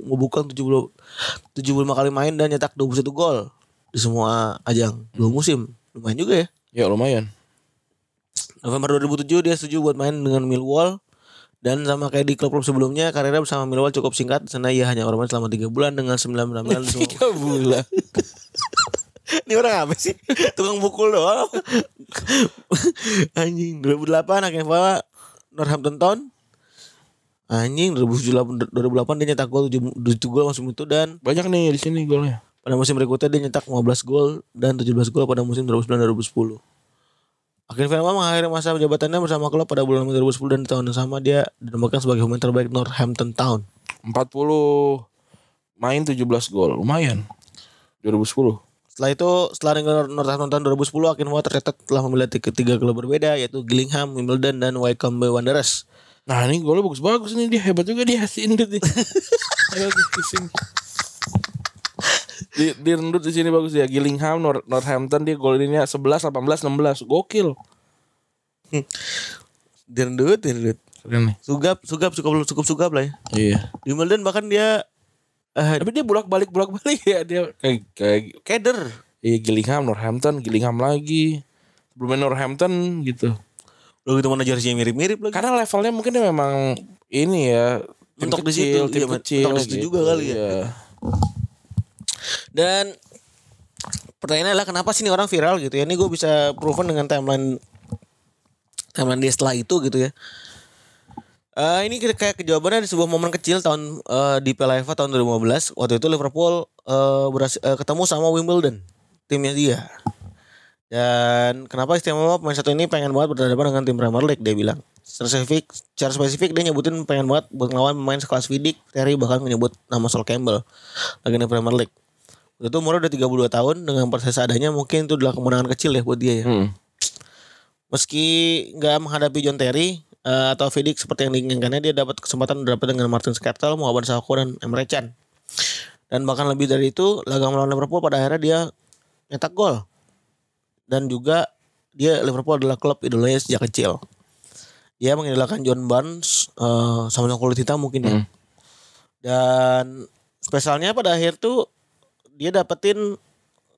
B: membuka 70 75 kali main dan nyetak 21 gol di semua ajang dua musim. Lumayan juga ya.
C: Ya lumayan.
B: November 2007 dia setuju buat main dengan Millwall dan sama kayak di klub-klub sebelumnya karirnya bersama Millwall cukup singkat karena ia hanya bermain selama 3 bulan dengan 9 penampilan di semua
C: Tiga bulan.
B: Ini orang apa sih? Tukang pukul doang. Anjing 2008 akhirnya bawa Northampton Town. Anjing 2008 2008 dia nyetak gol 7, 7 gol musim itu dan
C: Banyak nih di sini golnya.
B: pada musim berikutnya dia nyetak 15 gol dan 17 gol pada musim 2009 2010. Akhir Firman mengakhiri masa jabatannya bersama klub pada bulan Mei 2010 dan di tahun yang sama dia dinamakan sebagai pemain terbaik Northampton Town.
C: 40 main 17 gol. Lumayan. 2010.
B: Setelah itu, setelah Northampton tahun 2010, Akin Moa tercatat telah memiliki ketiga klub berbeda, yaitu Gillingham, Wimbledon, dan Wycombe Wanderers.
C: Nah ini golnya bagus-bagus nih dia hebat juga dia nih. Ayo, di sini. Di, di rendut di sini bagus dia Gillingham, Nor- Northampton dia golinnya 11, 18, 16 gokil.
B: Direndut, direndut.
C: Keren nih.
B: Sugap, sugap, cukup, cukup sugap lah ya.
C: Iya.
B: Di Wimbledon bahkan dia eh
C: Tapi dia bolak-balik bolak-balik ya dia kayak kayak
B: keder.
C: iya Gillingham, Northampton, Gillingham lagi. Sebelumnya Northampton gitu.
B: Udah gitu mana jersey mirip-mirip lagi.
C: Karena levelnya mungkin dia memang ini ya tim
B: Mentok di situ,
C: tim
B: iya,
C: kecil
B: mentok di situ
C: gitu.
B: juga kali ya.
C: Iya.
B: Dan pertanyaannya adalah kenapa sih ini orang viral gitu ya? Ini gue bisa proven dengan timeline timeline dia setelah itu gitu ya. Eh ini kayak kejawabannya di sebuah momen kecil tahun eh, di Piala FA tahun 2015. Waktu itu Liverpool eh, berhasil, eh, ketemu sama Wimbledon timnya dia. Dan kenapa istimewa pemain satu ini pengen banget berhadapan dengan tim Premier League dia bilang. Secara spesifik, secara spesifik dia nyebutin pengen banget buat ngelawan pemain sekelas Vidic, Terry bahkan menyebut nama Sol Campbell legenda Premier League. Waktu itu umurnya udah 32 tahun dengan proses adanya mungkin itu adalah kemenangan kecil ya buat dia ya.
C: Hmm.
B: Meski nggak menghadapi John Terry eh, atau Vidic seperti yang diinginkannya dia dapat kesempatan berhadapan dengan Martin Skrtel, Muhammad Sakho dan Emre Can. Dan bahkan lebih dari itu, laga melawan Liverpool pada akhirnya dia nyetak gol. Dan juga dia Liverpool adalah klub idolanya sejak kecil. Dia mengidolakan John Barnes eh, sama-sama kulit hitam mungkin ya.
C: Hmm.
B: Dan spesialnya pada akhir tuh dia dapetin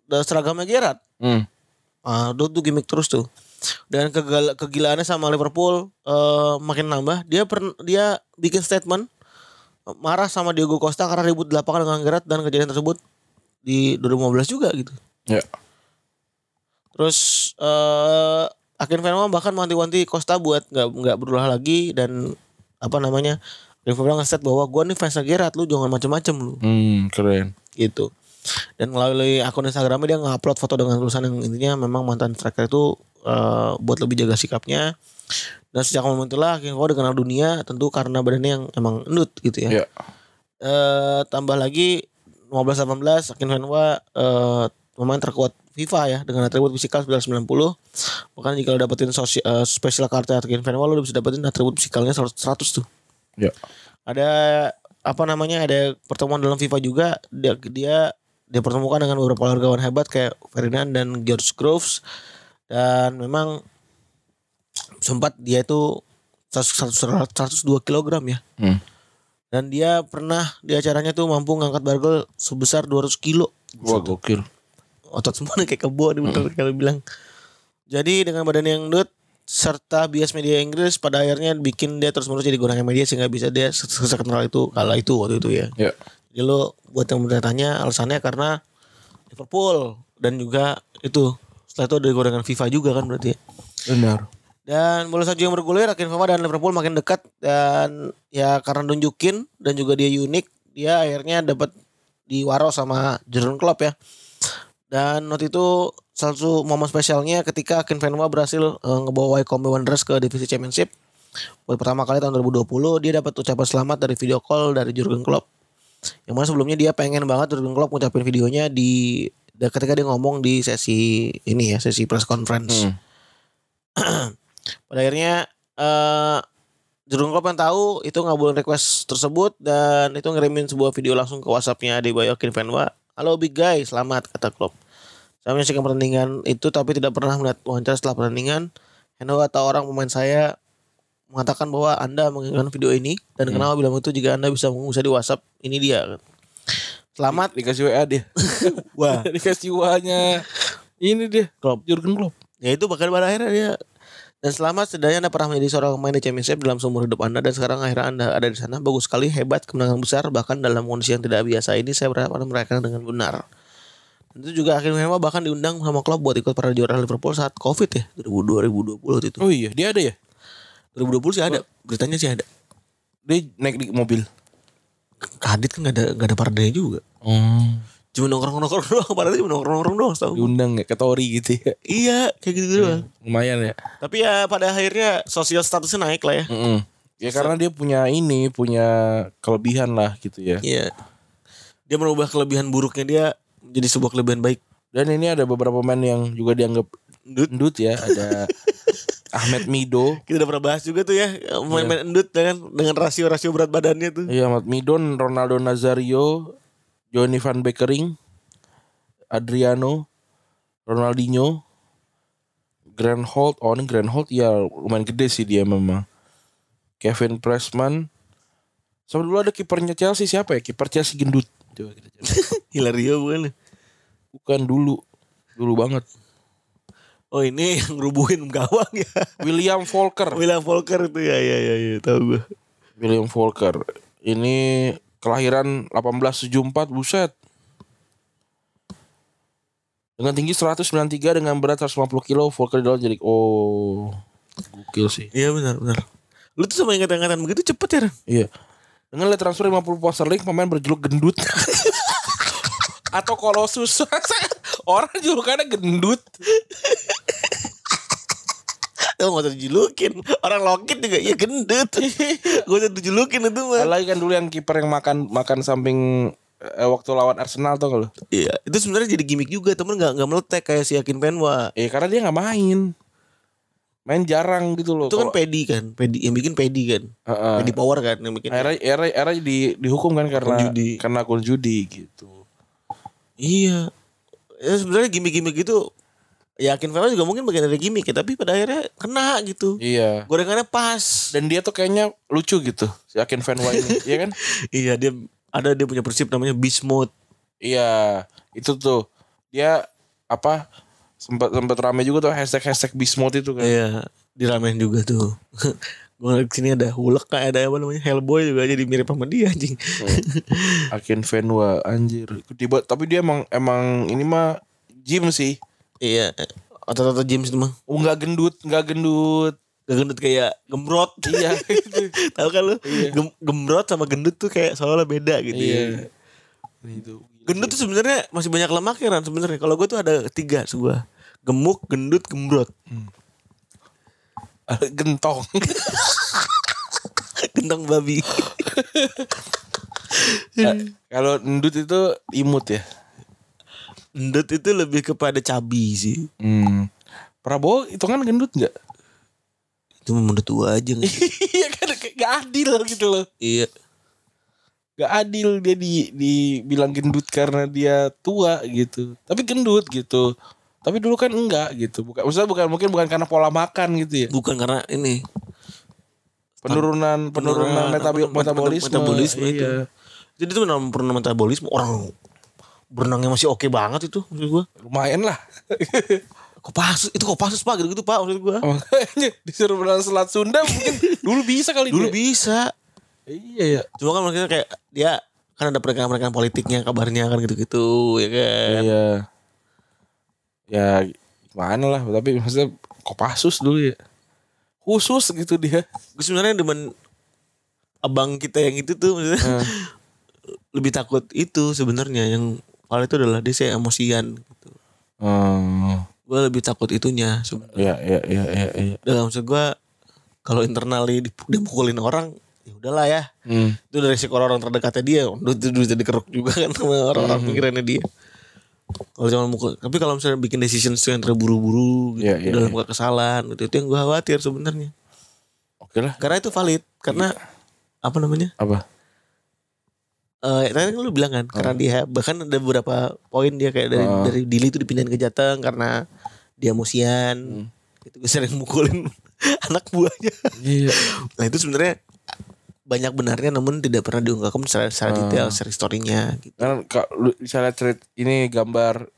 B: da- seragamnya Gerrard.
C: Hmm.
B: Ah, itu tuh gimmick terus tuh. Dan kegal- kegilaannya sama Liverpool eh, makin nambah. Dia pern- dia bikin statement eh, marah sama Diego Costa karena ribut di lapangan dengan Gerrard dan kejadian tersebut di 2015 juga gitu.
C: Ya.
B: Terus eh Akin Venom bahkan wanti-wanti Costa buat nggak nggak berulah lagi dan apa namanya Akin Venom nge-set bahwa gue nih fans Gerrard lu jangan macem-macem lu
C: Hmm, keren.
B: gitu dan melalui akun Instagramnya dia ngupload foto dengan tulisan yang intinya memang mantan striker itu eh, buat lebih jaga sikapnya. Dan sejak momen itulah King Kong dikenal dunia tentu karena badannya yang emang endut gitu ya.
C: Iya.
B: Eh tambah lagi 15-18 Akin Fenwa eh pemain terkuat FIFA ya dengan atribut fisikal 990. Bahkan jika lo dapetin sosi- eh, special card Akin Fenwa lo bisa dapetin atribut fisikalnya 100 tuh.
C: Ya.
B: Ada apa namanya ada pertemuan dalam FIFA juga dia dia dia pertemukan dengan beberapa largawan hebat kayak Ferdinand dan George Groves. Dan memang sempat dia itu 100, 102 kg ya.
C: Hmm.
B: dan dia pernah di acaranya tuh mampu ngangkat barbel sebesar 200 kilo.
C: Wah gokil.
B: otot semua kayak kebo nih bener kalau bilang. Jadi dengan badan yang endut serta bias media Inggris pada akhirnya bikin dia terus menerus jadi gonangan media sehingga bisa dia sekenal itu kala itu waktu itu ya.
C: Ya.
B: Jadi lo buat yang bertanya alasannya karena Liverpool dan juga itu setelah itu ada gorengan FIFA juga kan berarti ya.
C: Benar.
B: Dan bola salju yang bergulir Akin Fama dan Liverpool makin dekat dan ya karena nunjukin dan juga dia unik dia akhirnya dapat diwaro sama Jurgen Klopp ya. Dan waktu itu salah satu momen spesialnya ketika Akin Fenwa berhasil eh, ngebawa Wycombe Wanderers ke divisi Championship. Buat pertama kali tahun 2020 dia dapat ucapan selamat dari video call dari Jurgen Klopp. Yang mana sebelumnya dia pengen banget Jurgen Klopp ngucapin videonya di ketika dia ngomong di sesi ini ya, sesi press conference.
C: Hmm.
B: Pada akhirnya eh Jurgen Klopp yang tahu itu ngabulin request tersebut dan itu ngirimin sebuah video langsung ke WhatsAppnya di Bayokin Fenwa. Halo big guy, selamat kata Klopp. Saya menyaksikan pertandingan itu tapi tidak pernah melihat wawancara setelah pertandingan. Hendo atau orang pemain saya mengatakan bahwa Anda menginginkan video ini dan kenapa bilang itu jika Anda bisa mengunggah di WhatsApp ini dia. Selamat.
C: Dikasih WA dia.
B: Wah,
C: Dikasih WA-nya. Ini dia.
B: Klopp.
C: Jurgen Klopp.
B: Ya itu bahkan pada akhirnya dia dan selamat setidaknya Anda pernah menjadi seorang pemain di Championship dalam seumur hidup Anda dan sekarang akhirnya Anda ada di sana bagus sekali hebat kemenangan besar bahkan dalam kondisi yang tidak biasa ini saya berharap Anda merayakan dengan benar. Itu juga akhirnya bahkan diundang sama klub buat ikut para juara Liverpool saat Covid ya 2020 waktu itu.
C: Oh iya, dia ada ya?
B: 2020 sih ada beritanya sih ada.
C: Dia naik di mobil.
B: Kadit kan gak ada gak ada paradanya juga.
C: Oh.
B: Cuma nongkrong-nongkrong doang, paradanya cuma nongkrong-nongkrong doang setahu.
C: Diundang ya ke Tori gitu ya.
B: Iya, kayak gitu doang.
C: Lumayan ya.
B: Tapi ya pada akhirnya sosial statusnya naik lah ya.
C: Mm-mm. Ya karena dia punya ini, punya kelebihan lah gitu ya.
B: Iya. Dia merubah kelebihan buruknya dia menjadi sebuah kelebihan baik.
C: Dan ini ada beberapa pemain yang juga dianggap endut ya. Ada Ahmed Mido.
B: Kita udah pernah bahas juga tuh ya main-main endut dengan dengan rasio-rasio berat badannya tuh.
C: Iya Ahmed Mido, Ronaldo Nazario, Johnny van Beekering, Adriano, Ronaldinho, Grant Holt. Oh ini Grant Holt ya lumayan gede sih dia memang. Kevin Pressman. Sama dulu ada kipernya Chelsea siapa ya? Kiper Chelsea gendut. Coba kita cari.
B: Hilario bukan?
C: Bukan dulu. Dulu banget.
B: Oh ini yang ngerubuhin gawang ya.
C: William Volker.
B: William Volker itu ya ya ya, ya tahu gue.
C: William Volker. Ini kelahiran 1874, buset. Dengan tinggi 193 dengan berat 150 kilo, Volker dilawan jadi oh gokil sih.
B: Iya benar benar. Lu tuh sama ingatan-ingatan begitu cepet ya?
C: Iya. Dengan nilai transfer 50 pound sterling, pemain berjuluk gendut. Atau kolosus. Orang julukannya gendut.
B: Tuh gak usah dijulukin Orang lokit juga Ya gendut Gak usah dijulukin itu mah
C: Lagi kan dulu yang kiper yang makan makan samping eh, waktu lawan Arsenal tuh kalau.
B: Iya Itu sebenarnya jadi gimmick juga Temen gak, gak meletek Kayak si Yakin Penwa
C: Eh karena dia nggak main. Main jarang gitu loh.
B: Itu kan
C: Kalau-
B: pedi kan pedi, Yang bikin pedi kan
C: Heeh.
B: Pedi power kan Yang bikin
C: Era era era di dihukum kan karena
B: Akun judi.
C: karena akun judi gitu.
B: Iya. Ya sebenarnya gimmick-gimmick itu yakin Fema juga mungkin bagian dari gimmick ya, tapi pada akhirnya kena gitu.
C: Iya.
B: Gorengannya pas.
C: Dan dia tuh kayaknya lucu gitu. Si Akin Van ini, iya kan?
B: Iya, dia ada dia punya prinsip namanya beast mode.
C: Iya, itu tuh. Dia apa? Sempat sempat rame juga tuh hashtag hashtag beast mode itu kan.
B: Iya, diramein juga tuh. Gue ngeliat sini ada Hulk kayak ada apa namanya Hellboy juga jadi mirip sama dia anjing.
C: Akin Venwa anjir. Tiba tapi dia emang emang ini mah gym sih.
B: Iya, otot-otot James itu mah.
C: Oh nggak gendut, nggak gendut.
B: Gak gendut kayak gembrot.
C: Iya.
B: Tahu kan lu?
C: Iya.
B: Gem- gembrot sama gendut tuh kayak soalnya beda gitu ya.
C: Iya. Itu.
B: Gendut tuh sebenarnya masih banyak lemaknya kan sebenarnya. Kalau gue tuh ada tiga sebuah. gemuk, gendut, gembrot.
C: Gentong.
B: Gentong babi.
C: Kalau endut itu imut ya.
B: Gendut itu lebih kepada cabi sih.
C: Hmm. Prabowo itu kan gendut nggak?
B: Itu menurut tua aja?
C: Iya kan gak adil gitu loh.
B: Iya.
C: Gak adil dia di dibilang gendut karena dia tua gitu. Tapi gendut gitu. Tapi dulu kan enggak gitu. Bukan maksudnya bukan mungkin bukan karena pola makan gitu ya.
B: Bukan karena ini
C: Penurunan penurunan
B: apa,
C: metabolisme.
B: metabolisme itu.
C: Iya.
B: Jadi itu memang penurunan metabolisme orang berenangnya masih oke banget itu maksud gua.
C: Lumayan lah.
B: Kopassus itu kopassus pak gitu gitu pak maksud gua.
C: Makanya disuruh berenang Selat Sunda mungkin dulu bisa kali
B: Dulu
C: dia.
B: bisa.
C: Iya ya.
B: Cuma kan maksudnya kayak dia kan ada perekangan-perekangan politiknya kabarnya kan gitu-gitu ya kan.
C: Iya. Ya gimana lah tapi maksudnya Kopassus dulu ya. Khusus gitu dia.
B: Gue sebenarnya demen abang kita yang itu tuh maksudnya lebih takut itu sebenarnya yang paling itu adalah dia saya emosian gitu.
C: Hmm.
B: Gue lebih takut itunya sebenarnya.
C: Iya iya iya iya. iya.
B: Dalam maksud gue kalau internally dip- dipukulin orang ya udahlah ya.
C: Hmm.
B: Itu dari resiko orang terdekatnya dia. Itu duit dikeruk juga kan sama orang-orang pikirannya dia. Kalau cuma mukul, tapi kalau misalnya bikin decision yang terburu-buru gitu,
C: Iya, iya,
B: dalam
C: iya.
B: kesalahan gitu, itu yang gue khawatir sebenarnya.
C: Oke lah.
B: Karena itu valid, karena apa namanya?
C: Apa?
B: Eh, tadi kan lu bilang kan, karena dia bahkan ada beberapa poin dia kayak dari dari Dili itu dipindahin ke Jateng karena dia emosian. Itu gue sering mukulin anak buahnya.
C: Iya.
B: Nah itu sebenarnya banyak benarnya namun tidak pernah diungkapkan secara, secara detail, secara historinya gitu.
C: Kan kalau lu misalnya cerit ini gambar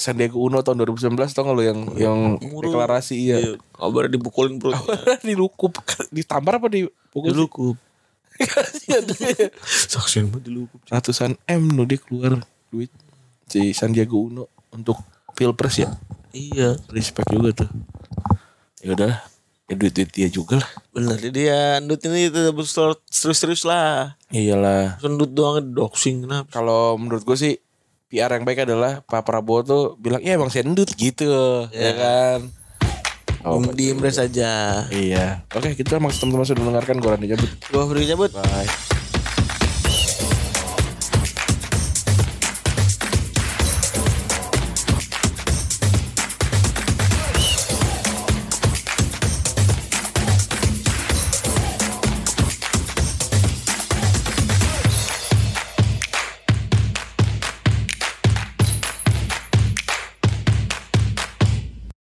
C: Sandiaga Uno tahun 2019 tau gak lu yang yang
B: Murung.
C: deklarasi iya.
B: Iya, kabar dipukulin perutnya.
C: dilukup ditampar apa dipukul?
B: Dilukup.
C: Kasihan dia.
B: Saksian banget dilukup.
C: Ratusan M nu dia keluar duit si Sandiaga Uno untuk pilpres ya.
B: Iya,
C: Respect juga tuh. Ya udah, ya duit duit dia juga lah.
B: benar. Jadi ya Ndut ini tetap serius-serius lah.
C: Iyalah.
B: Sendut doang doxing kenapa?
C: Kalau menurut gue sih PR yang baik adalah Pak Prabowo tuh bilang ya emang sendut gitu ya kan. Oh,
B: Di Imres saja.
C: iya. Oke, kita makasih teman-teman sudah mendengarkan gue Randy cabut.
B: Gua beri cabut.
C: Bye.